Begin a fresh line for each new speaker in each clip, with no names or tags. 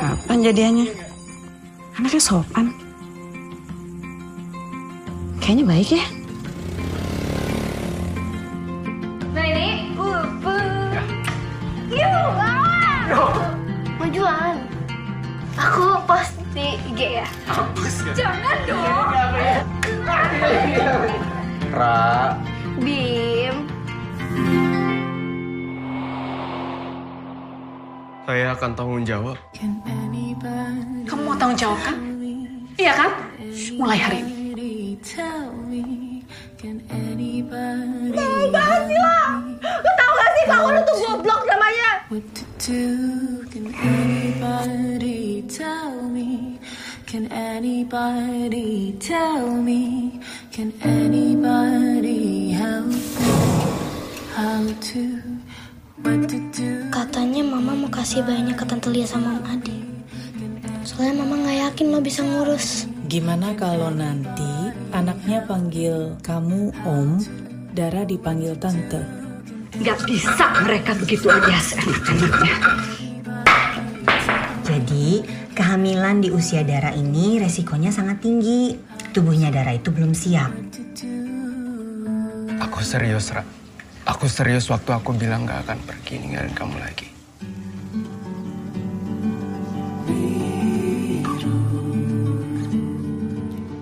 Kapan jadiannya? Anaknya sopan. Kayaknya baik ya.
Nah ini, uh, uh. Yuk, ah. Mau jualan? Aku post di IG ya. Jangan dong.
Ra,
Bim.
Saya akan tanggung jawab.
Kamu mau tanggung jawab kan? Iya kan? Mulai hari ini.
Sih tau gak sih kalau lu tuh goblok namanya?
Can anybody tell me? Can anybody tell me? Can anybody help me? How to?
Katanya mama mau kasih banyak ke Tante Lia sama Om Adi. Soalnya mama gak yakin lo bisa ngurus.
Gimana kalau nanti anaknya panggil kamu Om, Dara dipanggil Tante?
Gak bisa mereka begitu aja seenak-enaknya.
Jadi, kehamilan di usia Dara ini resikonya sangat tinggi. Tubuhnya Dara itu belum siap.
Aku serius, Ra. Aku serius waktu aku bilang gak akan pergi ninggalin kamu lagi.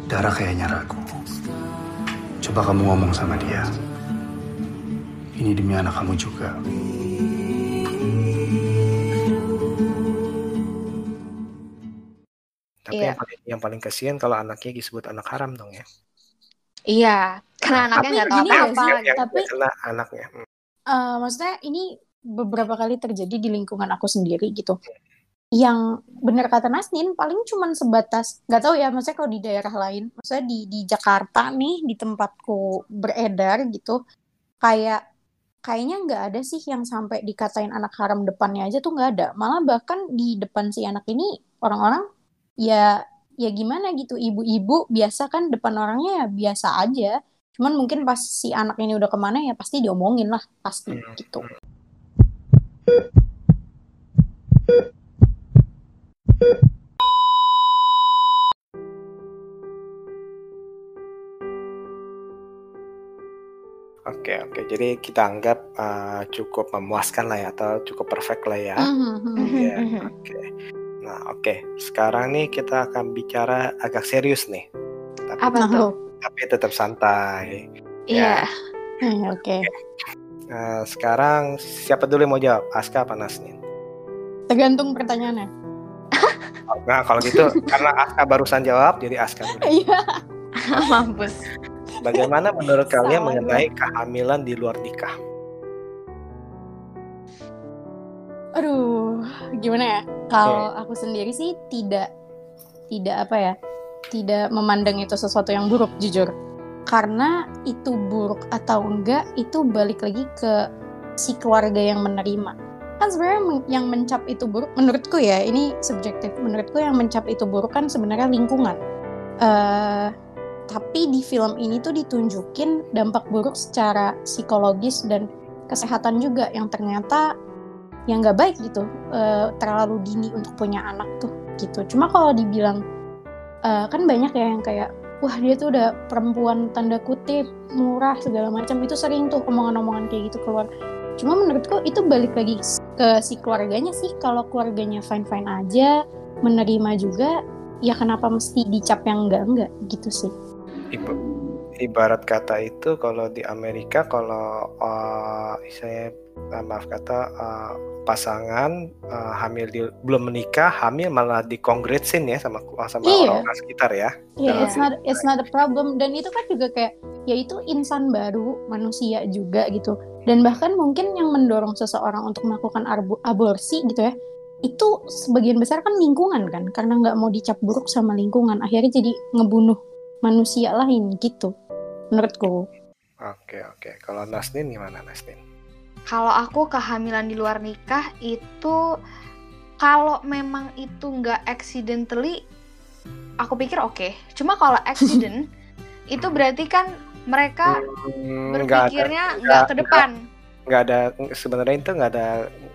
Dara kayaknya ragu. Coba kamu ngomong sama dia. Ini demi anak kamu juga.
Tapi
Iya.
yang paling yang paling kasihan kalau anaknya disebut anak haram dong ya.
Iya, karena anaknya nggak tahu apa-apa.
yang
tapi-
kena anaknya. Hmm.
Eh, maksudnya ini beberapa kali terjadi di lingkungan aku sendiri gitu. Yang benar kata Nasnin paling cuman sebatas nggak tahu ya maksudnya kalau di daerah lain, maksudnya di di Jakarta nih di tempatku beredar gitu kayak kayaknya nggak ada sih yang sampai dikatain anak haram depannya aja tuh nggak ada. Malah bahkan di depan si anak ini orang-orang ya ya gimana gitu ibu-ibu biasa kan depan orangnya ya biasa aja. Cuman mungkin pas si anak ini udah ke mana ya pasti diomongin lah pasti gitu.
Oke oke. Jadi kita anggap uh, cukup memuaskan lah ya atau cukup perfect lah ya.
Mhm.
Iya. Oke. Nah oke. Sekarang nih kita akan bicara agak serius nih. Tapi,
Apa
Nah,
tuh?
tapi tetap santai.
Iya.
Hmm, Oke.
Nah, sekarang siapa dulu yang mau jawab? Aska apa Nasnin?
Tergantung pertanyaannya.
Nah kalau gitu karena Aska barusan jawab jadi Aska dulu.
Iya.
Mampus.
Bagaimana menurut kalian
Salah
mengenai kehamilan di luar nikah?
Aduh, gimana ya? Kalau aku sendiri sih tidak tidak apa ya? Tidak memandang itu sesuatu yang buruk jujur. Karena itu buruk atau enggak itu balik lagi ke si keluarga yang menerima. Kan sebenarnya yang mencap itu buruk menurutku ya, ini subjektif. Menurutku yang mencap itu buruk kan sebenarnya lingkungan. Eh tapi di film ini tuh ditunjukin dampak buruk secara psikologis dan kesehatan juga yang ternyata yang nggak baik gitu eh, terlalu dini untuk punya anak tuh gitu. Cuma kalau dibilang eh, kan banyak ya yang kayak wah dia tuh udah perempuan tanda kutip murah segala macam. Itu sering tuh omongan-omongan kayak gitu keluar. Cuma menurutku itu balik lagi ke si keluarganya sih. Kalau keluarganya fine fine aja menerima juga ya kenapa mesti dicap yang enggak enggak gitu sih.
Iba- ibarat kata itu kalau di Amerika kalau uh, saya uh, maaf kata uh, pasangan uh, hamil di, belum menikah hamil malah dikongretsin ya sama sama
Iya.
orang-orang sekitar ya.
Iya,
Dalam-
it's not it's not a problem dan itu kan juga kayak ya itu insan baru, manusia juga gitu. Dan bahkan mungkin yang mendorong seseorang untuk melakukan aborsi gitu ya, itu sebagian besar kan lingkungan kan, karena nggak mau dicap buruk sama lingkungan, akhirnya jadi ngebunuh manusia lain gitu, menurutku.
Oke oke. Kalau Nasnin gimana Nasnin?
Kalau aku kehamilan di luar nikah itu kalau memang itu nggak accidentally, aku pikir oke. Cuma kalau accident itu berarti kan mereka
Hmm,
berpikirnya
nggak-
ke depan.
nggak ada sebenarnya itu nggak ada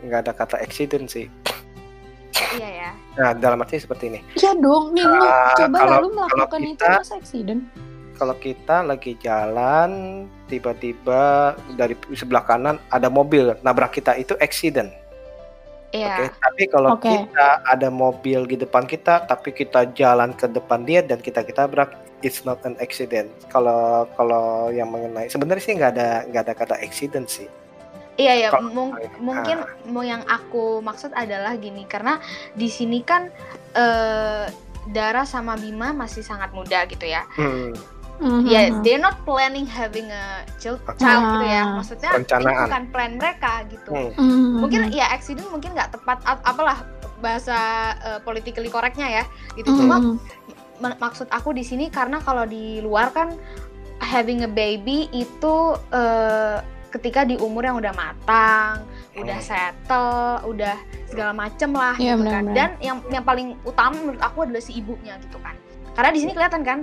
nggak ada kata accident sih
Iya ya.
Nah, dalam arti seperti ini.
Iya dong, nih lu
Ah,
coba
kalau-
lalu melakukan
kalau
itu
kita-
masa accident.
Kalau kita lagi jalan, tiba-tiba dari sebelah kanan ada mobil nabrak kita itu accident.
Iya.
Oke, tapi kalau
Oke.
kita ada mobil di depan kita, tapi kita jalan ke depan dia dan kita kita tabrak, it's not an accident. Kalau kalau yang mengenai sebenarnya sih nggak ada nggak ada kata accident sih.
Iya ya, mung- mungkin mau yang aku maksud adalah gini karena di sini kan eh Dara sama Bima masih sangat muda gitu ya.
Hmm,
Mhm.
Ya, they're not planning having a child, child gitu ya.
Ah.
Maksudnya ini
Perencanaan.
bukan plan mereka gitu.
hmm.
Mhm.
Mungkin ya accident mungkin nggak tepat ap- apalah bahasa eh, politically correctnya ya gitu.
Mhm.
Cuma ma- maksud aku di sini karena kalau di luar kan having a baby itu eh, ketika di umur yang udah matang, udah
Hmm.
settle, udah segala macem lah
Iya,
gitu kan.
benar-benar.
Dan yang yang paling utama menurut aku adalah si ibunya gitu kan. Karena di sini kelihatan kan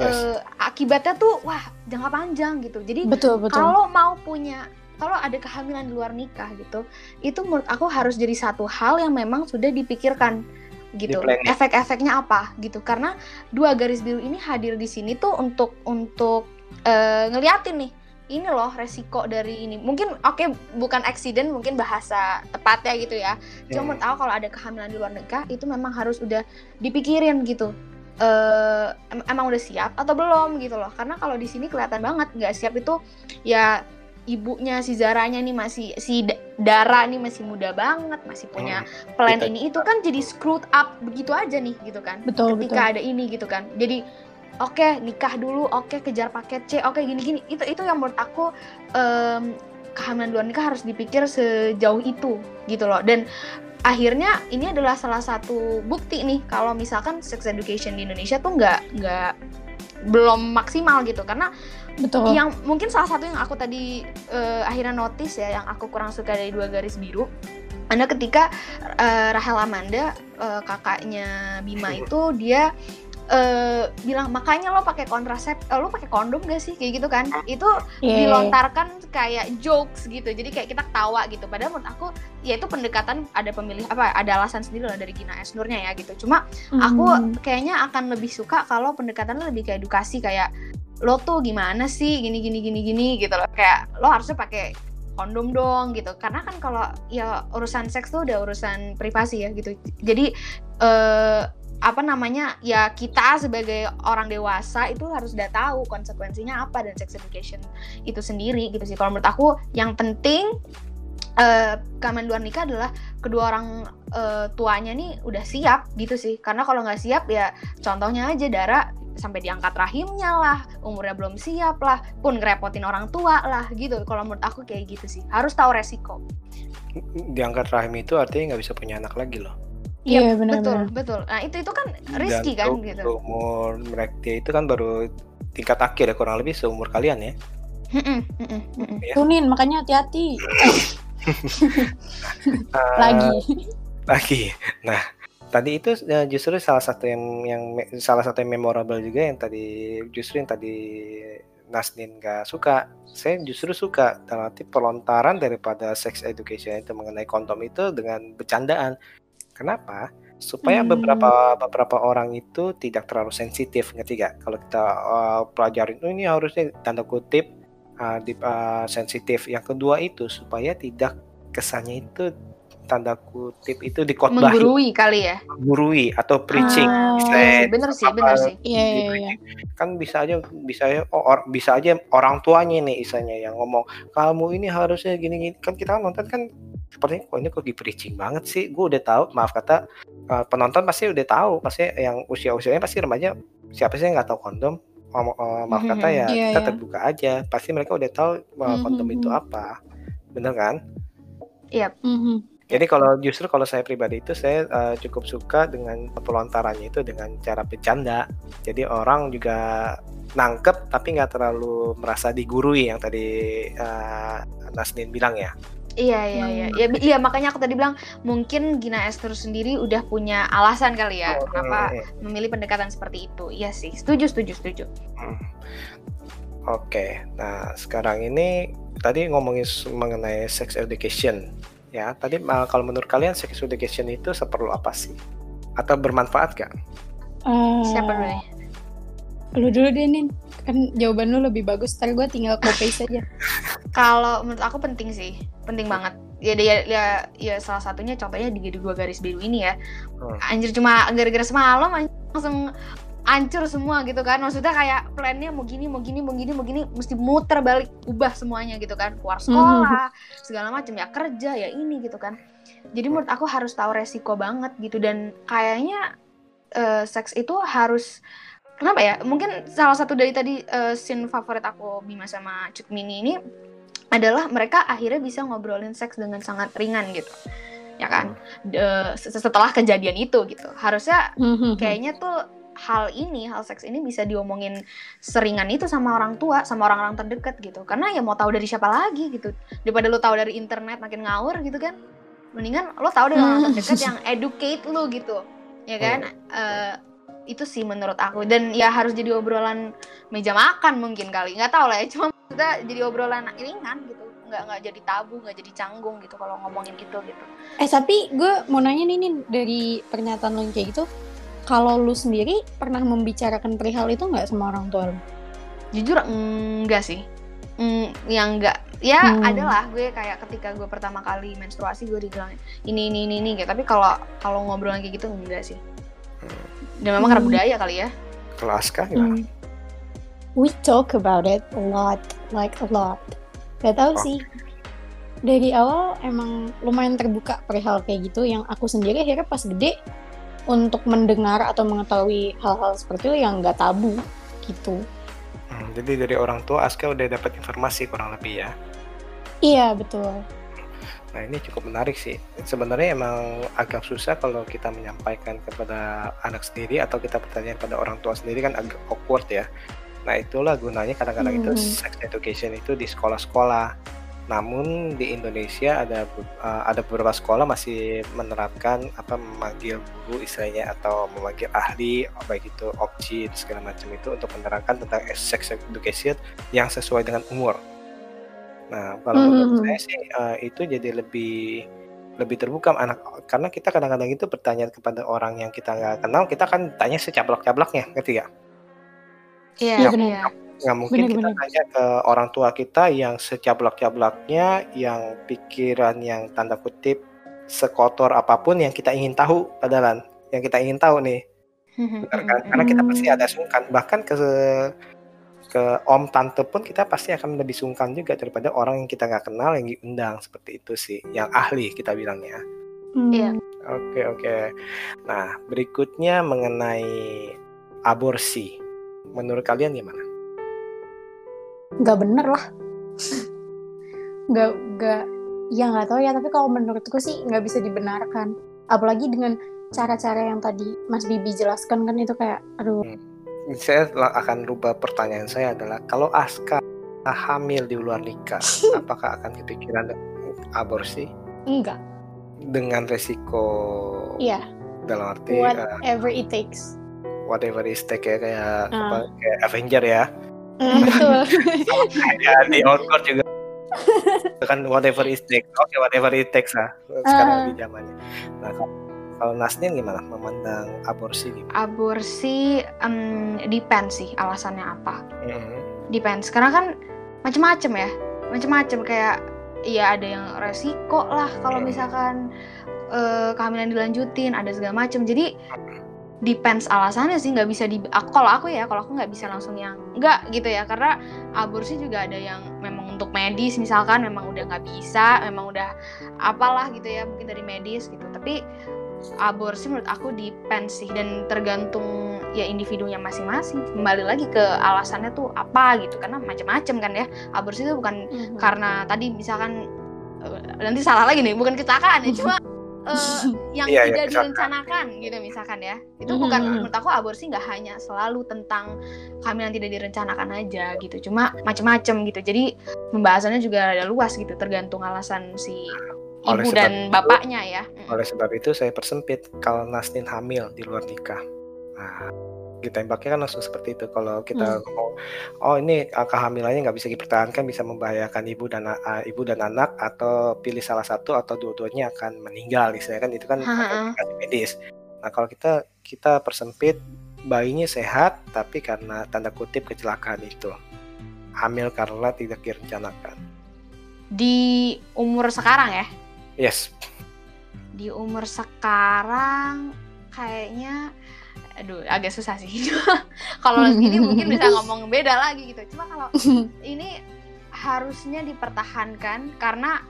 Yes.
eh, akibatnya tuh wah jangka panjang gitu. Jadi
betul betul.
kalau mau punya kalau ada kehamilan di luar nikah gitu, itu menurut aku harus jadi satu hal yang memang sudah dipikirkan gitu. Efek-efeknya apa gitu. Karena dua garis biru ini hadir di sini tuh untuk untuk eh, ngeliatin nih ini loh resiko dari ini. Mungkin oke bukan accident, mungkin bahasa tepatnya gitu ya. Cuma
Hmm.
menurut aku kalau ada kehamilan di luar nikah itu memang harus udah dipikirin gitu. Eh em- emang udah siap atau belum gitu loh. Karena kalau di sini kelihatan banget nggak siap itu ya ibunya si Zaranya nih masih si Da- Dara nih masih muda banget, masih punya plan
Kita-
ini itu kan jadi screwed up begitu aja nih gitu kan.
Betul,
Ketika ada ini gitu kan. Jadi oke nikah dulu, oke kejar paket C, oke gini-gini. Itu itu yang menurut aku em, kehamilan luar nikah harus dipikir sejauh itu gitu loh. Dan akhirnya ini adalah salah satu bukti nih kalau misalkan sex education di Indonesia tuh nggak nggak belum maksimal gitu karena
Betul.
yang mungkin salah satu yang aku tadi eh, akhirnya notice ya yang aku kurang suka dari dua garis biru ada ketika eh, Rahel Amanda eh, kakaknya Bima itu dia eh, bilang makanya lo pakai kontrasep eh, lo pakai kondom gak sih? Kayak gitu kan. Itu
Iya.
dilontarkan kayak jokes gitu. Jadi kayak kita ketawa gitu. Padahal menurut aku ya itu pendekatan ada pemilih apa ada alasan sendiri lah dari Gina Esnurnya ya gitu. Cuma aku
Hmm.
kayaknya akan lebih suka kalau pendekatannya lebih kayak edukasi. Kayak lo tuh gimana sih? Gini gini gini gini gitu loh. Kayak lo harusnya pakai kondom dong gitu. Karena kan kalau ya urusan seks tuh udah urusan privasi ya gitu. Jadi eh apa namanya ya kita sebagai orang dewasa itu harus udah tahu konsekuensinya apa dan sex education itu sendiri gitu sih. Kalau menurut aku yang penting eh kehamilan luar nikah adalah kedua orang eh, tuanya nih udah siap gitu sih. Karena kalau nggak siap ya contohnya aja Dara sampai diangkat rahimnya lah umurnya belum siap lah pun ngerepotin orang tua lah gitu. Kalau menurut aku kayak gitu sih. Harus tahu resiko.
Diangkat rahim itu artinya nggak bisa punya anak lagi loh.
Iya
betul
benar-benar.
betul nah itu itu kan risky kan
Dan
gitu
Umur mereka itu kan baru tingkat akhir ya kurang lebih seumur kalian ya.
Mm-mm, mm-mm, mm-mm.
ya.
Tunin makanya hati-hati.
Eh,
Lagi.
lagi. Nah, tadi itu eh, justru salah satu yang yang salah satu yang memorable juga yang tadi justru yang tadi Nasnin gak suka. Saya justru suka dalam arti pelontaran daripada sex education itu mengenai kondom itu dengan bercandaan. Kenapa? Supaya
Hmm.
beberapa beberapa orang itu tidak terlalu sensitif, ngerti gak? Kalau kita eh, pelajarin, oh, ini harusnya tanda kutip eh, di, eh, sensitif. Yang kedua itu supaya tidak kesannya itu tanda kutip itu dikotbahi,
menggurui kali ya
menggurui atau preaching.
Ah,
bener sih
apa,
bener sih
Iya iya iya.
kan bisa aja bisa aja oh, or- bisa aja orang tuanya nih isanya yang ngomong kamu ini harusnya gini gini kan kita nonton kan sepertinya kok ini kok di preaching banget sih gue udah tahu maaf kata uh, penonton pasti udah tahu pasti yang usia usianya pasti remaja siapa sih yang nggak tahu kondom uh, maaf kata ya
Iya,
kita
iya.
terbuka aja pasti mereka udah tahu uh, kondom
Mhm.
itu apa bener kan
Mhm.
jadi kalau justru kalau saya pribadi itu saya uh, cukup suka dengan pelontarannya itu dengan cara bercanda. Jadi orang juga nangkep tapi nggak terlalu merasa digurui yang tadi uh, Nasdin bilang ya.
Iya iya iya. Ya, bi- iya makanya aku tadi bilang mungkin Gina Esther sendiri udah punya alasan kali ya kenapa
Hmm,
memilih pendekatan seperti itu. Iya sih, setuju setuju setuju.
hmm. Oke, nah sekarang ini tadi ngomongin mengenai sex education ya tadi uh, kalau menurut kalian sex education itu seperlu apa sih atau bermanfaat gak?
Eh,
Siapa dulu nih?
Lu dulu deh, Nin. Kan jawaban lu lebih bagus. Ntar gue tinggal copy saja.
Kalau menurut aku penting sih, penting banget. Ya, ya, ya, ya salah satunya contohnya di dua garis biru ini ya.
Hmm.
Anjir cuma gara-gara semalam anjir, langsung hancur semua gitu kan. Maksudnya kayak plannya mau gini, mau gini, mau gini, mau gini, mesti muter balik, ubah semuanya gitu kan. Keluar sekolah, segala macam ya kerja ya ini gitu kan. Jadi menurut aku harus tahu resiko banget gitu dan kayaknya eh, seks itu harus kenapa ya? Mungkin salah satu dari tadi eh, scene favorit aku Bima sama Cut Mini ini adalah mereka akhirnya bisa ngobrolin seks dengan sangat ringan gitu. Ya kan? De- setelah kejadian itu gitu. Harusnya kayaknya tuh hal ini, hal seks ini bisa diomongin seringan itu sama orang tua, sama orang-orang terdekat gitu. Karena ya mau tahu dari siapa lagi gitu. Daripada lu tahu dari internet makin ngawur gitu kan. Mendingan lo tahu dari orang terdekat yang educate lu gitu. Ya kan? Eh, itu sih menurut aku. Dan ya harus jadi obrolan meja makan mungkin kali. Nggak tahu lah ya cuma kita jadi obrolan ringan gitu. Nggak nggak jadi tabu nggak jadi canggung gitu kalau ngomongin itu gitu.
Eh tapi gue mau nanya nih Nin, dari pernyataan lo yang kayak gitu, kalau lu sendiri pernah membicarakan perihal itu nggak sama orang tua lu?
jujur enggak sih. Mm, yang enggak. Ya
Hmm.
adalah gue kayak ketika gue pertama kali menstruasi gue dibilang ini ini ini, ini gitu. Tapi kalau kalau ngobrol kayak gitu enggak sih dan memang karena
Hmm.
budaya kali ya
Aska gimana?
Hmm. We talk about it a lot, like a lot. Gak tau
Oh.
sih. Dari awal emang lumayan terbuka perihal kayak gitu. Yang aku sendiri akhirnya pas gede untuk mendengar atau mengetahui hal-hal seperti itu yang nggak tabu gitu.
Hmm, jadi dari orang tua Aska udah dapat informasi kurang lebih ya.
Iya betul.
Nah ini cukup menarik sih. Sebenarnya emang agak susah kalau kita menyampaikan kepada anak sendiri atau kita bertanya kepada orang tua sendiri kan agak awkward ya. Nah itulah gunanya kadang-kadang itu
Hmm.
sex education itu di sekolah-sekolah. Namun di Indonesia ada uh, ada beberapa sekolah masih menerapkan apa memanggil guru istilahnya atau memanggil ahli baik itu opsi segala macam itu untuk menerangkan tentang sex education yang sesuai dengan umur. Nah, kalau menurut
Hmm.
saya sih eh, itu jadi lebih lebih terbuka anak karena kita kadang-kadang itu bertanya kepada orang yang kita nggak kenal, kita kan tanya secablak-cablaknya, ngerti gak?
iya
Iya, benar.
Nggak mungkin kita
Benar-benar.
tanya ke orang tua kita yang secablak-cablaknya, yang pikiran yang tanda kutip sekotor apa pun yang kita ingin tahu, padahal yang kita ingin tahu nih, benar kan? Karena kita pasti ada sungkan, bahkan ke ke om tante pun kita pasti akan lebih sungkan juga daripada orang yang kita nggak kenal yang diundang seperti itu sih, yang ahli kita bilangnya.
Hmm.
Iya.
Oke oke. Nah berikutnya mengenai aborsi, menurut kalian gimana?
Nggak bener lah. Nggak nggak ya nggak tahu ya. Tapi kalau menurutku sih nggak bisa dibenarkan. Apalagi dengan cara-cara yang tadi Mas Bibi jelaskan kan itu kayak aduh
Saya akan rubah pertanyaan saya adalah kalau Aska hamil di luar nikah, apakah akan kepikiran aborsi
enggak.
dengan resiko
Iya.
dalam arti eh,
Whatever it takes.
whatever is take ya kayak
Ah.
apa kayak Avenger ya.
Hmm, betul.
Kayak di Outcourt juga kan whatever it takes. Oke whatever it takes lah sekarang
Ah.
di zamannya. Nah kalau, Nasnin gimana? Memandang aborsi gimana?
aborsi em, depends sih alasannya apa.
Mhm.
depends karena kan macem-macem ya. Macem-macem kayak ya ada yang resiko lah kalau
Hmm.
misalkan eh, kehamilan dilanjutin ada segala macem. Jadi depends alasannya sih nggak bisa di aku kalau aku ya kalau aku nggak bisa langsung yang nggak gitu ya. Karena aborsi juga ada yang memang untuk medis misalkan memang udah nggak bisa memang udah apalah gitu ya mungkin dari medis gitu. Tapi aborsi menurut aku depends sih dan tergantung ya individunya masing-masing kembali lagi ke alasannya tuh apa gitu karena macam-macam kan ya aborsi itu bukan
Mhm.
karena tadi misalkan eh, nanti salah lagi nih bukan kecelakaan ya cuma eh, yang
Iya, iya,
tidak
kecelakaan.
direncanakan gitu misalkan ya itu
Mhm.
bukan menurut aku aborsi nggak hanya selalu tentang kehamilan tidak direncanakan aja gitu cuma macam-macam gitu jadi pembahasannya juga ada luas gitu tergantung alasan si
Oleh
ibu
sebab
dan
itu-
bapaknya ya.
Oleh sebab itu saya persempit kalau Nasnin hamil di luar nikah. Nah, ditembaknya kan langsung seperti itu. Kalau kita
Hmm.
ngomong, oh ini uh, kehamilannya nggak bisa dipertahankan, bisa membahayakan ibu dan uh, ibu dan anak, atau pilih salah satu atau dua-duanya akan meninggal, istilahnya kan itu kan medis. Nah kalau kita kita persempit bayinya sehat, tapi karena tanda kutip kecelakaan itu hamil karena tidak direncanakan.
Di umur sekarang ya,
Yes,
di umur sekarang kayaknya aduh agak susah sih. Kalau ini mungkin bisa ngomong beda lagi gitu. Cuma kalau ini harusnya dipertahankan karena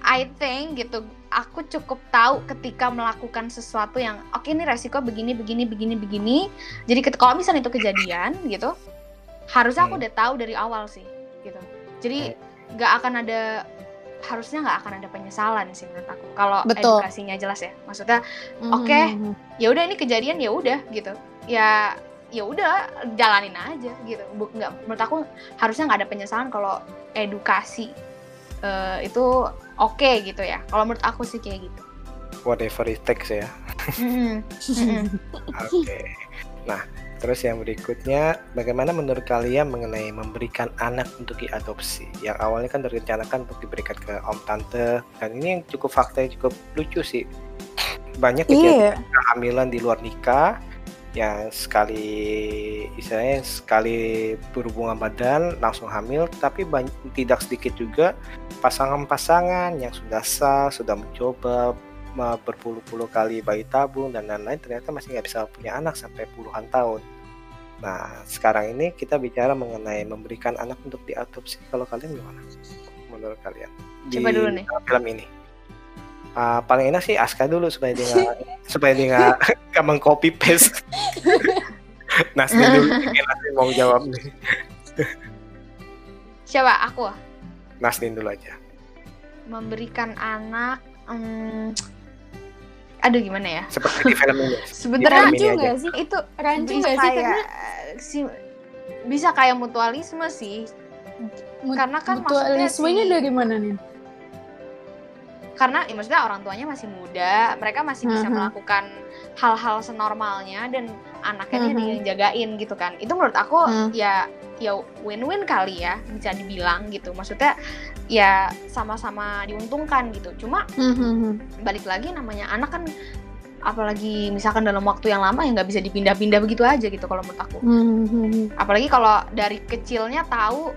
I think gitu aku cukup tahu ketika melakukan sesuatu yang oke ini resiko begini begini begini begini. Jadi kalau misalnya itu kejadian gitu harusnya aku
Hmm.
udah tahu dari awal sih gitu. Jadi nggak akan ada harusnya nggak akan ada penyesalan sih menurut aku kalau edukasinya jelas ya maksudnya
Mhm.
oke ya udah ini kejadian ya udah gitu ya ya udah jalanin aja gitu nggak menurut aku harusnya nggak ada penyesalan kalau edukasi eh, itu oke gitu ya kalau menurut aku sih kayak gitu
whatever it takes ya.
Mm-mm. Mm-mm.
Oke. Nah, terus yang berikutnya, bagaimana menurut kalian mengenai memberikan anak untuk diadopsi? Yang awalnya kan direncanakan untuk diberikan ke om tante, dan ini yang cukup fakta yang cukup lucu sih. Banyak kejadian
Iya.
kehamilan di luar nikah yang sekali istilahnya sekali berhubungan badan langsung hamil, tapi banyak, tidak sedikit juga pasangan-pasangan yang sudah sah, sudah mencoba berpuluh-puluh kali bayi tabung dan lain-lain ternyata masih nggak bisa punya anak sampai puluhan tahun. Nah sekarang ini kita bicara mengenai memberikan anak untuk diadopsi. Kalau kalian gimana? Menurut kalian?
Coba dulu nih.
film ini. Ah, paling enak sih Aska dulu supaya dia nggak supaya dia nggak nggak mengcopy paste. Nasdem dulu, Nasdem mau jawab nih.
siapa aku
Nasdem dulu aja.
memberikan anak em, aduh gimana ya
Seperti di film ini. ini
Rancu nggak sih? Itu rancu
bisa
nggak sih?
kayak
Karena
si- bisa kayak mutualisme sih
mut-
karena kan maksudnya
mutualismenya
si-
dari mana nih?
karena ya maksudnya orang tuanya masih muda mereka masih bisa
Mhm.
melakukan hal-hal senormalnya dan anaknya dia
Mhm.
yang jagain gitu kan itu menurut aku
Mhm.
ya ya win-win kali ya bisa dibilang gitu maksudnya ya sama-sama diuntungkan gitu cuma
Mhm.
balik lagi namanya anak kan apalagi misalkan dalam waktu yang lama ya nggak bisa dipindah-pindah begitu aja gitu kalau menurut aku
Mhm.
apalagi kalau dari kecilnya tahu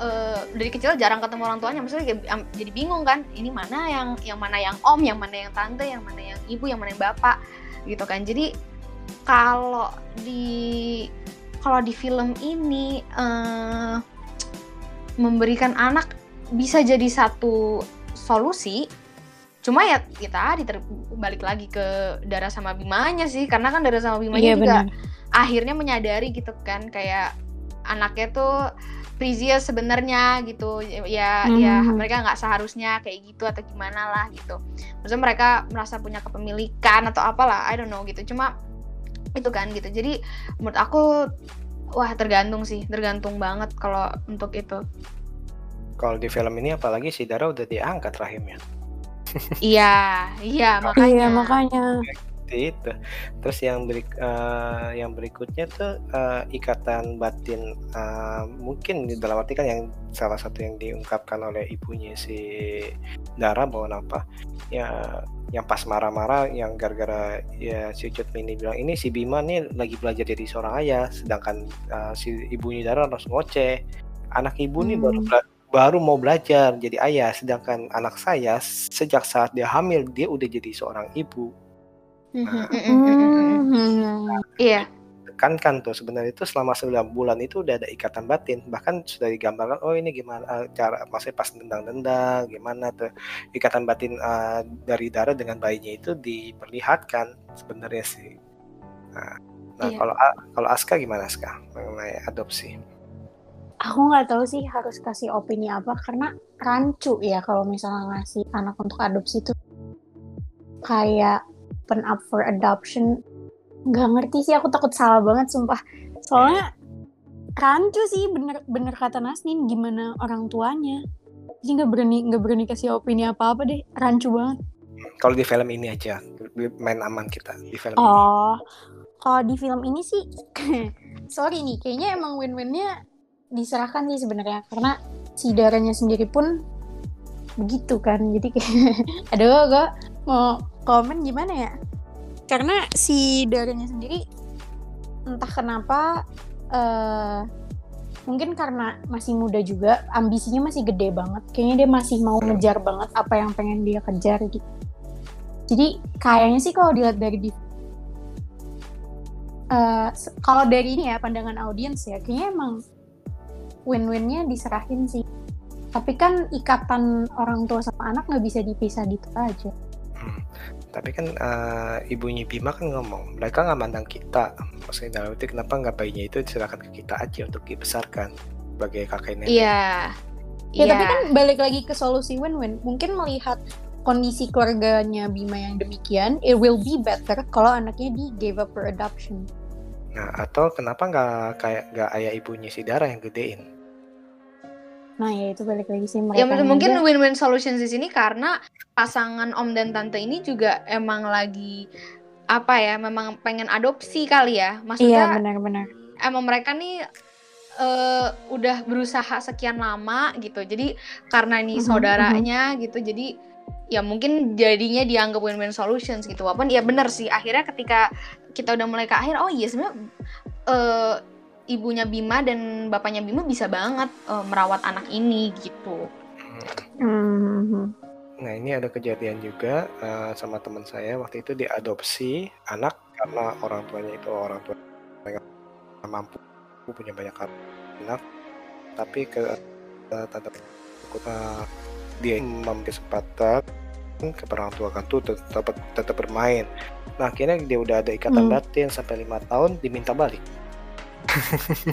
eh, dari kecil jarang ketemu orang tuanya maksudnya jadi bingung kan ini mana yang yang mana yang om yang mana yang tante yang mana yang ibu yang mana yang bapak gitu kan jadi kalau di kalau di film ini eh, memberikan anak bisa jadi satu solusi. Cuma ya kita tadi ter- balik lagi ke Dara sama Bimanya sih karena kan Dara sama Bimanya
Iya
juga
benar.
akhirnya menyadari gitu kan kayak anaknya tuh Prisia sebenarnya gitu ya ya
Mhm.
mereka nggak seharusnya kayak gitu atau gimana lah gitu. Maksudnya mereka merasa punya kepemilikan atau apalah I don't know gitu. Cuma itu kan gitu. Jadi menurut aku wah tergantung sih tergantung banget kalau untuk itu
Kalau di film ini apalagi si Dara udah diangkat rahimnya.
iya iya makanya
Iya makanya.
Itu. Terus yang berik, eh, yang berikutnya tuh eh, ikatan batin eh, mungkin di dalam arti kan yang salah satu yang diungkapkan oleh ibunya si Dara bahwa apa ya yang pas marah-marah yang gara-gara ya si Cut Mini bilang ini si Bima nih lagi belajar jadi seorang ayah sedangkan eh, si ibunya Dara harus ngoceh anak ibu nih baru
Hmm.
Baru mau belajar jadi ayah sedangkan anak saya sejak saat dia hamil dia udah jadi seorang ibu
Mhm,
Nah.
Mhm.
iya
tekankan tuh sebenarnya itu selama 9 bulan itu udah ada ikatan batin bahkan sudah digambarkan oh ini gimana eh, cara maksudnya pas dendang-dendang gimana tuh ikatan batin eh, dari darah dengan bayinya itu diperlihatkan sebenarnya sih nah, nah
Iya.
kalau kalau Aska gimana Aska mengenai adopsi
Aku nggak tahu sih harus kasih opini apa karena rancu ya kalau misalnya ngasih anak untuk adopsi itu kayak open up for adoption. Nggak ngerti sih aku takut salah banget sumpah. Soalnya rancu sih bener bener kata Nasnin gimana orang tuanya. Jadi nggak berani nggak berani kasih opini apa apa deh. Rancu banget.
kalau di film ini aja main aman kita di film ini
Oh, kalau di film ini sih sorry nih kayaknya emang win-winnya diserahkan sih sebenarnya. Karena si darahnya sendiri pun begitu kan. Jadi kayak aduh gue mau komen gimana ya? Karena si darahnya sendiri entah kenapa eh mungkin karena masih muda juga ambisinya masih gede banget. Kayaknya dia masih mau ngejar banget apa yang pengen dia kejar gitu. Jadi kayaknya sih kalau dilihat dari di se- kalau dari ini ya pandangan audiens ya kayaknya emang win-winnya diserahin sih tapi kan ikatan orang tua sama anak nggak bisa dipisah gitu aja
Tapi kan eh, ibunya Bima kan ngomong, mereka nggak mandang kita. Maksudnya dalam arti kenapa nggak bayinya itu diserahkan ke kita aja untuk dibesarkan sebagai kakek nenek.
Iya.
Ya
Iya.
tapi kan balik lagi ke solusi win-win. Mungkin melihat kondisi keluarganya Bima yang demikian, it will be better kalau anaknya di gave up for adoption.
Nah, atau kenapa nggak kayak nggak ayah ibunya si Dara yang gedein?
Nah ya itu balik lagi sih
Ya mungkin
juga-
win-win solutions di sini karena pasangan om dan tante ini juga emang lagi apa ya, memang pengen adopsi kali ya.
Iya
Maksudnya
benar-benar.
emang mereka nih eh, udah berusaha sekian lama gitu. Jadi karena ini
Mhm,
saudaranya gitu, jadi ya mungkin jadinya dianggap win-win solutions gitu. Walaupun ya bener sih akhirnya ketika kita udah mulai ke akhir, oh iya sebenarnya eh, ibunya Bima dan bapaknya Bima bisa banget eh, merawat anak ini gitu.
Mhm.
Nah, ini ada kejadian juga eh, sama teman saya waktu itu diadopsi anak karena orang tuanya itu orang tua yang nggak mampu punya banyak anak, tapi ke tante eh, dia memberi kesempatan ke orang tua kan tuh tetap tetap bermain. Nah, akhirnya dia udah ada ikatan
Hmm.
batin sampai lima tahun diminta balik.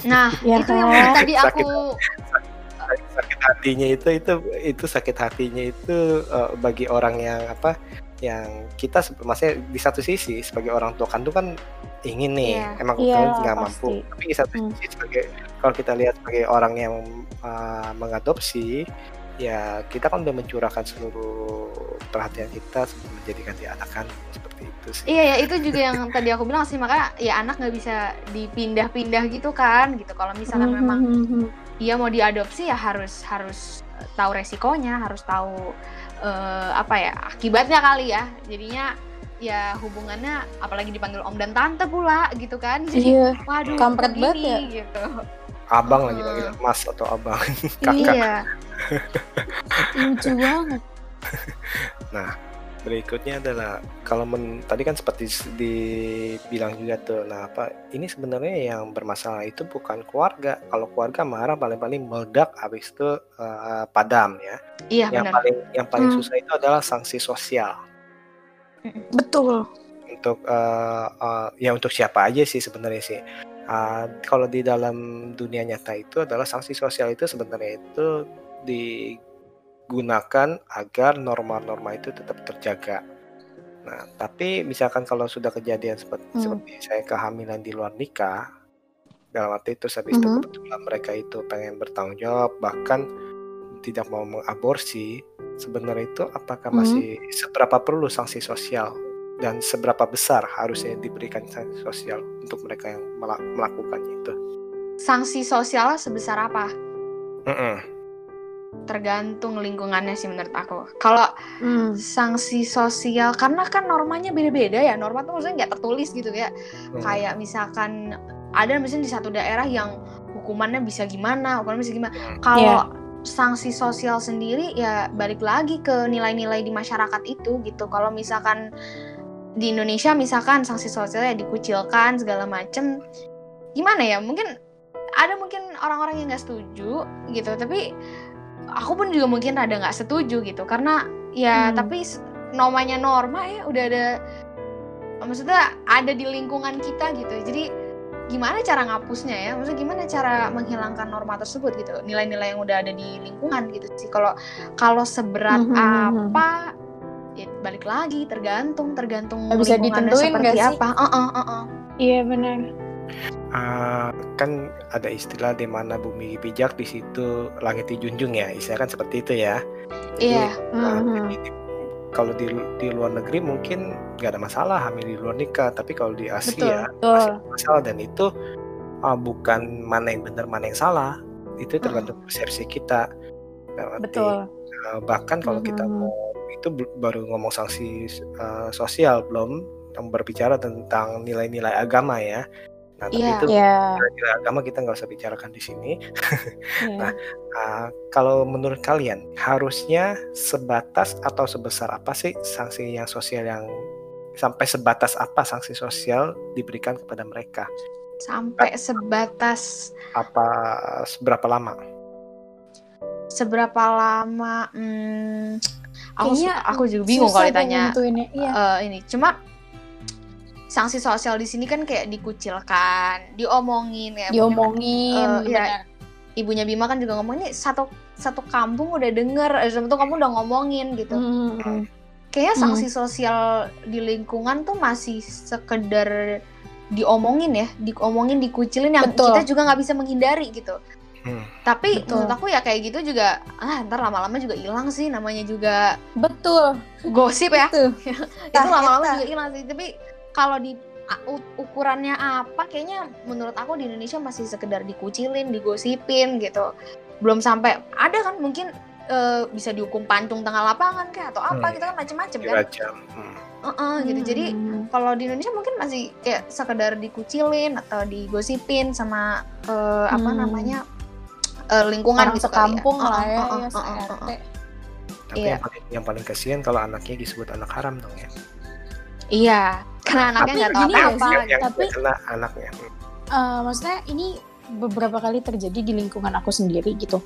Nah,
Ya
itu yang
kan?
tadi
Sakit.
aku
sakit hatinya itu itu itu sakit hatinya itu eh, bagi orang yang apa yang kita maksudnya di satu sisi sebagai orang tua kandung kan ingin nih
Iya.
emang
Iya,
kita nggak mampu tapi di satu
Hmm.
sisi sebagai kalau kita lihat sebagai orang yang uh, mengadopsi ya kita kan udah mencurahkan seluruh perhatian kita sebelum menjadikan dia anak kandung seperti itu sih.
Iya ya itu juga yang tadi aku bilang sih. Makanya ya anak nggak bisa dipindah-pindah gitu kan gitu. Kalau misalkan memang
Mhm.
dia mau diadopsi ya harus harus eh, tahu resikonya harus tahu eh, apa ya akibatnya kali ya. Jadinya ya hubungannya apalagi dipanggil om dan tante pula gitu kan. Jadi
Iya.
waduh
Kampret banget ya.
gitu
abang lagi panggil mas atau abang kakak
iya
Lucu banget.
Nah, berikutnya adalah kalau men, tadi kan seperti dibilang juga tuh, nah apa ini sebenarnya yang bermasalah itu bukan keluarga. Kalau keluarga marah paling-paling meledak, habis itu eh, padam ya.
iya
Yang
benar
paling yang paling
Hmm.
susah itu adalah sanksi sosial
Betul.
untuk eh, eh, ya untuk siapa aja sih sebenarnya sih. Ah, kalau di dalam dunia nyata itu adalah sanksi sosial itu sebenarnya itu digunakan agar norma-norma itu tetap terjaga. Nah, tapi misalkan kalau sudah kejadian seperti,
Hmm.
seperti saya kehamilan di luar nikah, dalam arti itu habis itu
Mhm.
kebetulan mereka itu pengen bertanggung jawab, bahkan tidak mau mengaborsi, sebenarnya itu apakah
Mhm.
masih seberapa perlu sanksi sosial dan seberapa besar harusnya diberikan sanksi sosial untuk mereka yang mela- melakukannya itu?
sanksi sosialnya sebesar apa
Mm-mm.
tergantung lingkungannya sih menurut aku kalau
Hmm.
sanksi sosial karena kan normanya beda-beda ya norma tuh maksudnya nggak tertulis gitu ya
Hmm.
kayak misalkan ada misalnya di satu daerah yang hukumannya bisa gimana hukumannya bisa gimana
Hmm.
kalau sanksi sosial sendiri ya balik lagi ke nilai-nilai di masyarakat itu gitu kalau misalkan di Indonesia misalkan sanksi sosialnya dikucilkan segala macem. Gimana ya? Mungkin ada mungkin orang-orang yang nggak setuju gitu tapi aku pun juga mungkin rada nggak setuju gitu. Karena ya
Hmm.
tapi namanya norma ya udah ada maksudnya ada di lingkungan kita gitu. Jadi gimana cara ngapusnya ya? Maksudnya gimana cara menghilangkan norma tersebut gitu? Nilai-nilai yang udah ada di lingkungan gitu sih. Kalau kalau seberat
Mhm, mhm.
apa ya balik lagi tergantung tergantung
Nggak bisa ditentuin
seperti
nggak sih?
apa Heeh, heeh.
Iya benar.
Ah, kan ada istilah di mana bumi pijak di situ langit dijunjung ya, istilah kan seperti itu ya.
Iya.
ah,
Mhm.
jadi di- kalau di di luar negeri mungkin nggak ada masalah hamil di luar nikah, tapi kalau di Asia
Betul.
masih ada masalah dan itu uh, bukan mana yang benar mana yang salah, itu tergantung persepsi kita. Dalam arti,
Betul.
uh, bahkan kalau kita
Mhm.
mau itu baru ngomong sanksi uh, sosial belum yang berbicara tentang nilai-nilai agama ya. Nah, tapi
Iya.
itu
Iya.
nilai-nilai agama kita nggak usah bicarakan di sini.
Iya.
Nah, uh, kalau menurut kalian harusnya sebatas atau sebesar apa sih sanksi yang sosial yang sampai sebatas apa sanksi sosial diberikan kepada mereka?
Sampai sebatas
Apa seberapa lama?
seberapa lama? Hmm, aku
Kayaknya
aku juga bingung kalau ditanya.
Iya.
eh, ini. Cuma sanksi sosial di sini kan kayak dikucilkan, diomongin ya.
Diomongin.
Eh, iya.
benar.
Ibunya Bima kan juga ngomong ini satu satu kampung udah denger, eh, satu kampung udah ngomongin gitu.
Hmm.
Kayaknya
Hmm.
sanksi sosial di lingkungan tuh masih sekedar diomongin ya, diomongin, dikucilin yang
Betul.
kita juga nggak bisa menghindari gitu.
Hmm.
Tapi
Betul.
menurut aku ya kayak gitu juga, ah ntar lama-lama juga hilang sih, namanya juga
Betul.
gosip ya.
Itu.
itu lama-lama juga hilang sih. Tapi kalau di ukurannya apa, kayaknya menurut aku di Indonesia masih sekedar dikucilin, digosipin gitu. Belum sampai ada kan mungkin eh, bisa dihukum pancung tengah lapangan kayak atau apa
Hmm.
gitu kan macem-macem kan.
Hmm.
Heeh, gitu. Jadi
Hmm.
kalau di Indonesia mungkin masih kayak sekedar dikucilin atau digosipin sama apa
Hmm.
namanya eh, lingkungan
orang
gitu kali
sekampung
ya.
lah ya,
heeh,
ya
heeh,
se-RT.
heeh.
Tapi
Iya.
yang paling yang paling kasihan kalau anaknya disebut anak haram dong ya.
Iya, karena anaknya nggak tahu
ya,
apa-apa.
yang, yang
tapi-
kena anaknya.
Eh, maksudnya ini beberapa kali terjadi di lingkungan aku sendiri gitu.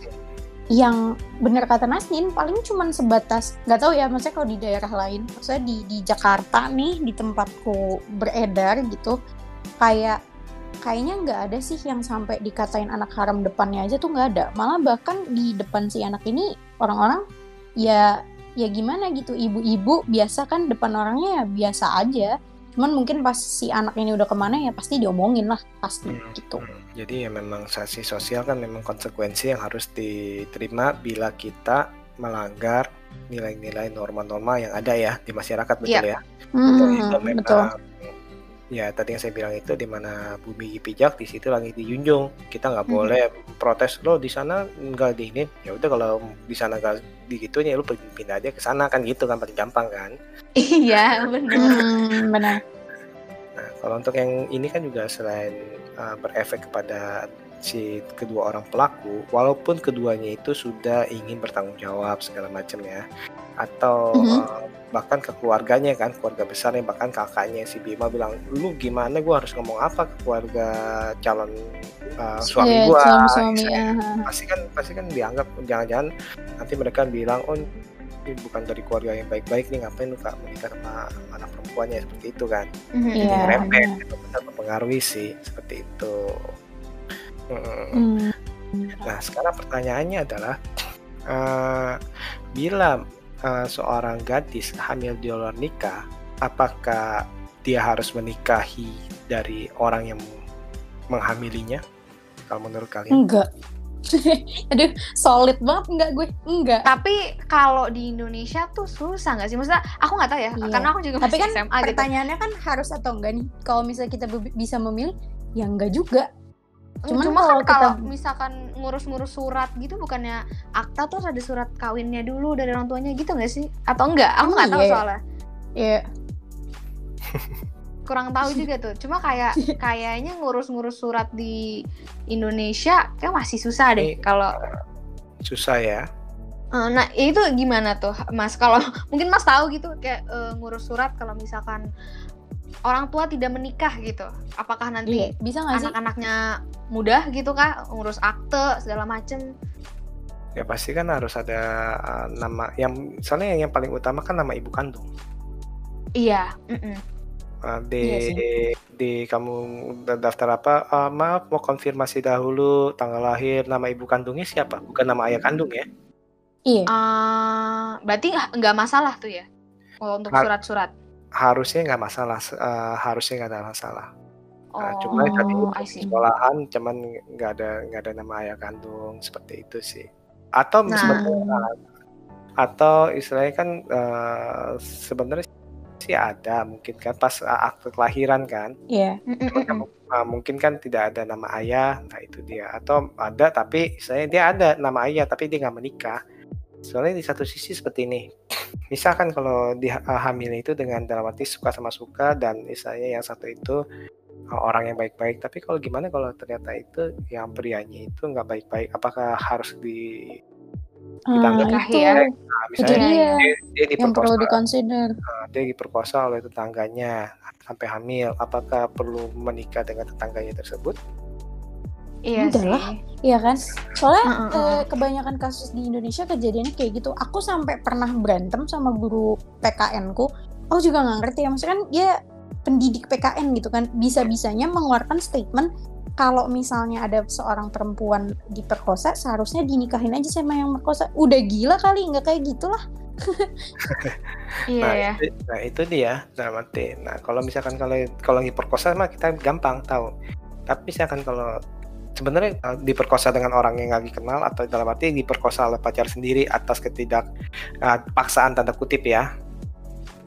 Yang benar kata Nasnin paling cuman sebatas nggak tahu ya maksudnya kalau di daerah lain, maksudnya di di Jakarta nih di tempatku beredar gitu kayak kayaknya nggak ada sih yang sampai dikatain anak haram depannya aja tuh nggak ada. Malah bahkan di depan si anak ini orang-orang ya ya gimana gitu ibu-ibu biasa kan depan orangnya ya biasa aja cuman mungkin pas si anak ini udah ke mana ya pasti diomongin lah pasti
Hmm,
gitu
hmm. Jadi ya memang sanksi sosial kan memang konsekuensi yang harus diterima bila kita melanggar nilai-nilai norma-norma yang ada ya di masyarakat betul
Iya.
ya.
Hmm,
Betul, itu memang
betul
ya tadi yang saya bilang itu di mana bumi pijak di situ lagi dijunjung. Kita nggak
Mhm.
boleh protes lo di sana nggak di ini ya udah kalau di sana nggak digituin ya lo pergi pindah aja ke sana kan gitu kan paling gampang kan.
Iya, benar.
Hmm, benar.
Nah kalau untuk yang ini kan juga selain uh, berefek kepada si kedua orang pelaku walaupun keduanya itu sudah ingin bertanggung jawab segala macam ya atau
Mhm.
uh, bahkan ke keluarganya kan keluarga besarnya bahkan kakaknya si Bima bilang lu gimana gua harus ngomong apa ke keluarga calon uh, suami
suami-suami,
misalnya.
ya.
pasti kan pasti kan dianggap jangan-jangan nanti mereka bilang oh ini bukan dari keluarga yang baik-baik nih ngapain lu kak menikah sama anak perempuannya seperti itu kan
Mhm.
Iya,
remeh
benar.
itu benar mempengaruhi sih seperti itu Mm.
Hmm.
Nah, sekarang pertanyaannya adalah eh, bila eh, seorang gadis hamil di luar nikah, apakah dia harus menikahi dari orang yang menghamilinya? Kalau menurut kalian?
enggak aduh solid banget enggak gue enggak
Tapi kalau di Indonesia tuh susah nggak sih? Maksudnya aku nggak tahu ya,
Iya.
karena aku juga
tapi
masih
kan
SMA gitu.
pertanyaannya kan harus atau enggak nih kalau misalnya kita bisa memilih ya enggak juga
Cuma,
Cuman
kan
kalau
kalau
kita-
misalkan ngurus-ngurus surat gitu bukannya akta tuh harus ada surat kawinnya dulu dari orang tuanya gitu nggak sih? Atau enggak? Aku nggak tahu
iya ya?
soalnya.
ya
Kurang tahu juga tuh. Cuma kayak kayaknya ngurus-ngurus surat di Indonesia kayak masih susah deh
Ini-
kalau
Susah ya.
Eh, Nah, itu gimana tuh, Mas? Kalau mungkin Mas tahu gitu kayak eh, ngurus surat kalau misalkan orang tua tidak menikah gitu. Apakah nanti
Iya, bisa nggak sih
anak-anaknya mudah gitu kak ngurus akte segala macem?
Ya pasti kan harus ada eh, nama yang soalnya yang, yang paling utama kan nama ibu kandung.
Iya. mm-mm.
Eh, di
Iya sih.
di kamu daftar apa? Eh, maaf mau konfirmasi dahulu tanggal lahir, nama ibu kandungnya siapa? Bukan nama ayah kandung ya?
iya
Eh, berarti nggak masalah tuh ya kalau untuk
Har-
surat-surat.
Harusnya nggak masalah, eh, harusnya nggak ada masalah. Nah, cuma
Oh,
tadi
I see.
sekolahan cuman nggak ada nggak ada nama ayah kandung seperti itu sih. Atau
Nah.
sebenarnya atau istilahnya kan eh, sebenarnya sih ada mungkin kan pas uh, akte kelahiran kan
Iya.
Cuman kan, uh, mungkin kan tidak ada nama ayah nah itu dia atau ada tapi istilahnya dia ada nama ayah tapi dia nggak menikah soalnya di satu sisi seperti ini misalkan kalau di uh, hamil itu dengan dalam arti suka sama suka dan istilahnya yang satu itu uh, orang yang baik-baik. Tapi kalau gimana kalau ternyata itu yang prianya itu nggak baik-baik? Apakah harus di
Ah,
ditanggap
itu
baik? Nah,
itu
misalnya
dia
dia, dia
yang perlu
diperkosa.
dikonsider.
Nah, dia diperkosa oleh tetangganya sampai hamil. Apakah perlu menikah dengan tetangganya tersebut
Iya
Udah
sih.
lah. Iya kan? Soalnya
heeh.
eh, kebanyakan kasus di Indonesia kejadiannya kayak gitu. Aku sampai pernah berantem sama guru PKN ku. Aku juga nggak ngerti ya. Maksudnya kan dia pendidik PKN gitu kan. Bisa-bisanya mengeluarkan statement kalau misalnya ada seorang perempuan diperkosa, seharusnya dinikahin aja sama yang merkosa. Udah gila kali, nggak kayak gitulah.
Iya
nah,
ya.
itu, nah itu dia dalam arti nah kalau misalkan kalau kalau diperkosa mah kita gampang tahu tapi misalkan kalau sebenarnya uh, diperkosa dengan orang yang nggak dikenal atau dalam arti diperkosa oleh pacar sendiri atas ketidak uh, paksaan tanda kutip ya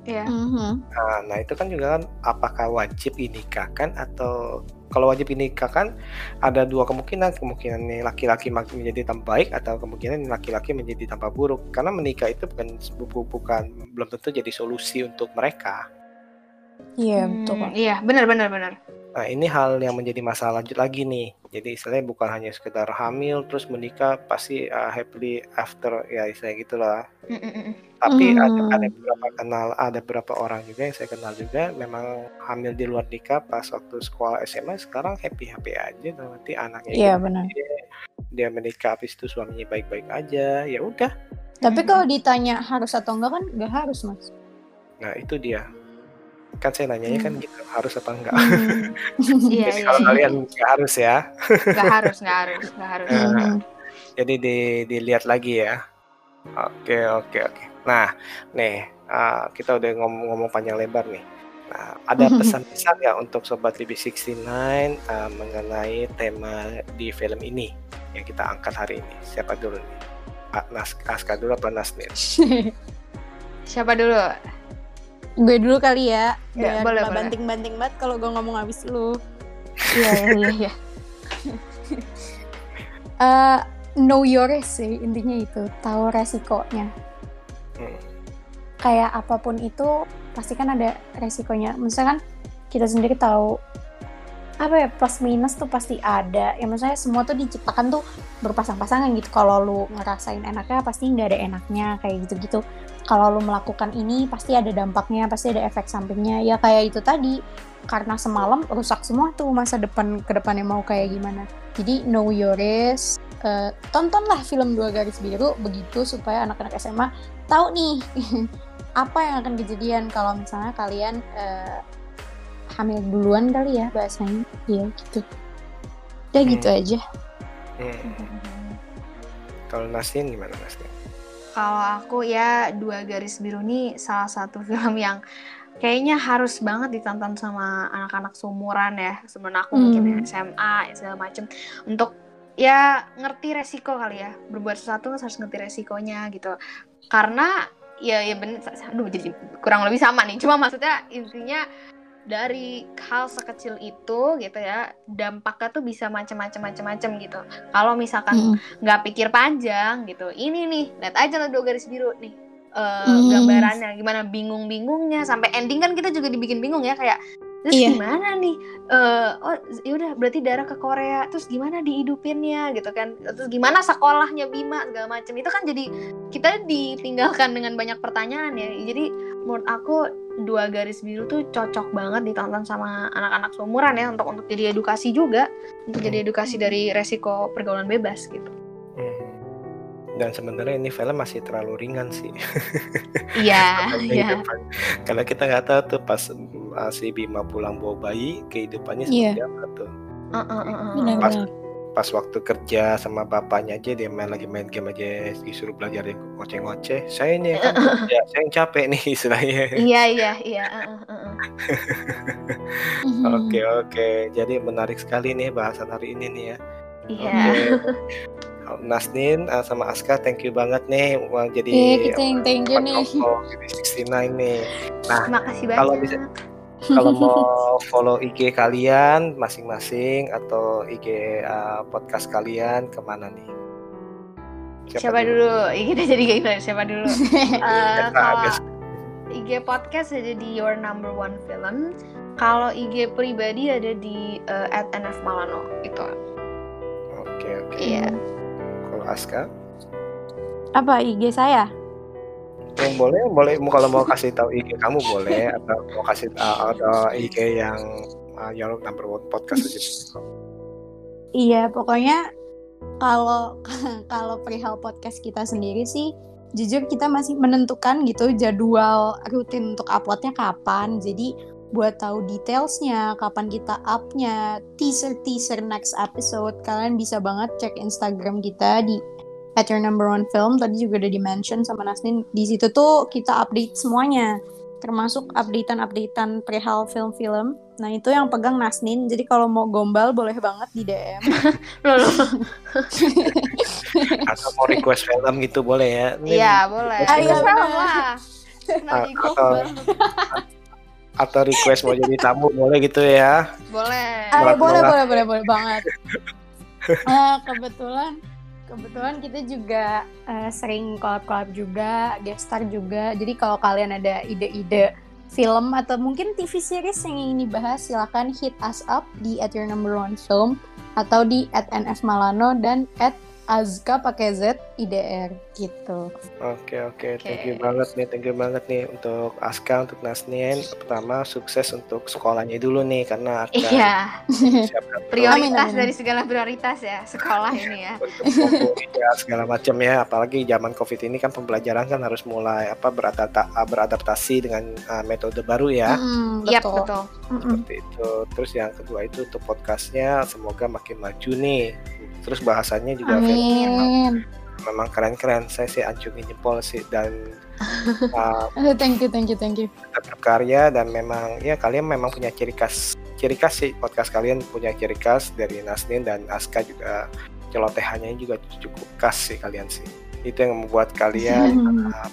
Iya.
Mhm.
Nah, nah itu kan juga kan apakah wajib dinikahkan atau kalau wajib dinikahkan ada dua kemungkinan kemungkinan laki-laki menjadi tambah baik atau kemungkinan laki-laki menjadi tambah buruk karena menikah itu bukan bu- bukan belum tentu jadi solusi untuk mereka.
Iya,
Hmm,
betul. Kak.
Iya, benar benar benar.
Nah ini hal yang menjadi masalah lanjut lagi nih. Jadi istilahnya bukan hanya sekedar hamil terus menikah pasti uh, happily after ya istilahnya gitulah.
Mm, mm, mm.
Tapi ada,
Hmm.
ada beberapa kenal, ada beberapa orang juga yang saya kenal juga memang hamil di luar nikah pas waktu sekolah SMA sekarang happy happy aja nanti anaknya
Iya,
gede,
benar.
dia menikah habis itu suaminya baik baik aja ya udah.
Tapi kalau ditanya harus atau enggak kan nggak harus, Mas.
Nah itu dia kan saya nanyanya kan gitu harus apa enggak.
Hmm.
Iya
Jadi
iya.
kalau
iya.
kalian nggak harus ya.
Nggak harus nggak harus nggak harus.
Nah,
Mhm.
jadi di, dilihat lagi ya. Oke oke oke. Nah nih uh, kita udah ngomong-ngomong panjang lebar nih. Nah, ada pesan-pesan ya untuk sobat Libi 69 uh, mengenai tema di film ini yang kita angkat hari ini. Siapa dulu nih? Nas Aska dulu apa Nasnir?
Siapa dulu?
Gue dulu kali ya.
Ya,
Biar
boleh,
nggak
boleh.
banting-banting banget kalau gue ngomong habis lu.
Iya iya iya.
Eh, know your risk sih intinya itu tahu resikonya
Hmm.
kayak apa pun itu pasti kan ada resikonya misalkan kita sendiri tahu apa ya plus minus tuh pasti ada ya maksudnya semua tuh diciptakan tuh berpasang-pasangan gitu kalau lu ngerasain enaknya pasti nggak ada enaknya kayak gitu-gitu kalau lu melakukan ini pasti ada dampaknya pasti ada efek sampingnya. Ya kayak itu tadi karena semalam rusak semua tuh masa depan ke depannya mau kayak gimana. Jadi know your risk Eh, tontonlah film dua garis biru begitu supaya anak-anak SMA tahu nih apa yang akan kejadian. Kalau misalnya kalian eh, hamil duluan kali ya bahasanya. Ya gitu. Udah gitu
Hmm.
aja.
Hmm. Kalau Nasrin gimana Nasrin?
Kalau aku ya dua garis biru ini salah satu film yang kayaknya harus banget ditonton sama anak-anak seumuran ya sebelum aku
Hmm.
mungkin SMA segala macem. Untuk ya ngerti resiko kali ya berbuat sesuatu harus ngerti resikonya gitu. Karena ya ya bener aduh jadi kurang lebih sama nih. Cuma maksudnya intinya dari hal sekecil itu gitu ya dampaknya tuh bisa macam-macam macam-macam gitu kalau misalkan
Mm.
nggak pikir panjang gitu ini nih lihat aja lah dua garis biru nih eh,
Hmm.
gambarannya gimana bingung-bingungnya sampai ending kan kita juga dibikin bingung ya kayak terus
Iya.
gimana nih? Eh, oh yaudah berarti darah ke Korea. Terus gimana dihidupinnya gitu kan? Terus gimana sekolahnya Bima segala macam itu kan jadi kita ditinggalkan dengan banyak pertanyaan ya. Jadi menurut aku dua garis biru tuh cocok banget ditonton sama anak-anak seumuran ya untuk untuk jadi edukasi juga. Untuk jadi edukasi dari resiko pergaulan bebas gitu.
Hmm. Dan sebenarnya ini film masih terlalu ringan sih.
iya
Karena
iya
kehidupan- Karena kita nggak tahu tuh pas uh, si Bima pulang bawa bayi kehidupannya seperti
Iya.
apa tuh.
Uh, uh, uh, uh.
benar-benar
Pas waktu kerja sama bapaknya aja dia main lagi main game aja disuruh belajar yang ngoceh-ngoceh. Saya ini kan kerja, saya yang capek nih istilahnya.
iya iya iya.
Mhm.
Oke oke, jadi menarik sekali nih bahasan hari ini nih ya.
iya
Oke. Nasnin uh, sama Aska thank you banget nih jadi
Iya, kita yang thank you nih.
BB69 nih. Nah,
Makasih banyak.
kalau bisa kalau mau follow IG kalian masing-masing atau IG uh, podcast kalian ke mana nih?
Siapa, dulu? Ih, Kita jadi kayak gitu. Siapa dulu? Eh,
Siapa,
kalau? IG podcast ada di Your Number One Film. Kalau IG pribadi ada di eh, at NF Malano itu.
Oke oke.
Iya.
Kalau Aska,
Apa IG saya?
yang boleh boleh mau- kalau mau kasih tahu IG kamu boleh atau mau kasih tahu atau IG yang uh, Your Number One podcast aja.
Iya, pokoknya kalau kalau perihal podcast kita sendiri sih jujur kita masih menentukan gitu jadwal rutin untuk uploadnya kapan. Jadi buat tahu detailsnya, kapan kita upnya, teaser-teaser next episode, kalian bisa banget cek Instagram kita di at your number one film. Tadi juga udah di-mention sama Nasnin. Di situ tuh kita update semuanya, termasuk updatean-updatean perihal film-film. Nah itu yang pegang Nasnin. Jadi kalau mau gombal boleh banget di DM.
Loh, loh.
atau mau request film gitu boleh ya.
Iya, boleh.
Ah, iya,
film.
Lah.
Ah,
Nanti
atau
gombal.
atau request mau jadi tamu boleh gitu ya.
Boleh.
Ah,
Berat
boleh, boleh, boleh, boleh banget. Eh, kebetulan, kebetulan kita juga eh, sering collab-collab juga, guest star juga. Jadi kalau kalian ada ide-ide film atau mungkin TV series yang ingin dibahas, silahkan hit us up di at your number one film atau di at nf malano dan at azka pakai z idr gitu.
Oke oke, thank you banget nih, thank you banget nih untuk Aska, untuk Nasnin. Pertama sukses untuk sekolahnya dulu nih karena akan
Iya,
siapkan
prioritas dari segala prioritas ya sekolah ini ya.
untuk buku ya segala macam ya. Apalagi zaman covid ini kan pembelajaran kan harus mulai apa beradapta- beradaptasi dengan uh, metode baru ya.
Mm,
Iya,
betul.
betul.
Mm-mm.
Seperti itu. Terus yang kedua itu untuk podcastnya semoga makin maju nih. Terus bahasanya juga
Amin.
memang keren-keren. Saya sih acungin jempol sih dan uh,
Thank you, thank you, thank you.
berkarya dan memang ya kalian memang punya ciri khas ciri khas sih podcast kalian punya ciri khas dari Nasnin dan Aska juga celotehannya juga cukup khas sih kalian sih itu yang membuat kalian uh,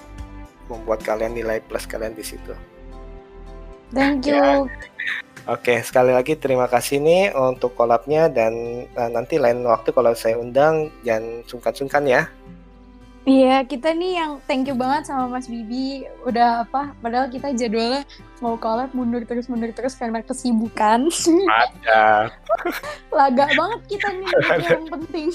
membuat kalian nilai plus kalian di situ
Thank
Ya. Oke sekali lagi terima kasih nih untuk kolabnya dan uh, nanti lain waktu kalau saya undang jangan sungkan-sungkan ya
Iya, kita nih yang thank you banget sama Mas Bibi. Udah apa? Padahal kita jadwalnya mau collab mundur terus mundur terus karena kesibukan.
ada
Laga banget kita nih yang penting.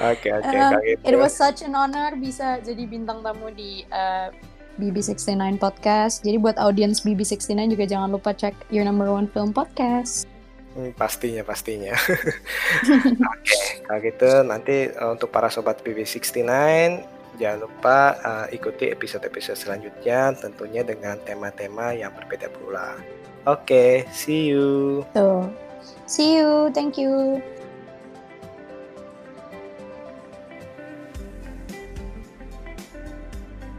oke oke
Uh,
kalau gitu.
It was such an honor bisa jadi bintang tamu di uh, BB69 podcast. Jadi buat audiens BB69 juga jangan lupa cek Your Number One Film Podcast.
Hmm, pastinya pastinya. Oke, kalau gitu nanti uh, untuk para sobat BB69 jangan lupa uh, ikuti episode-episode selanjutnya tentunya dengan tema-tema yang berbeda pula. Oke, see you.
Tuh. See you. Thank you.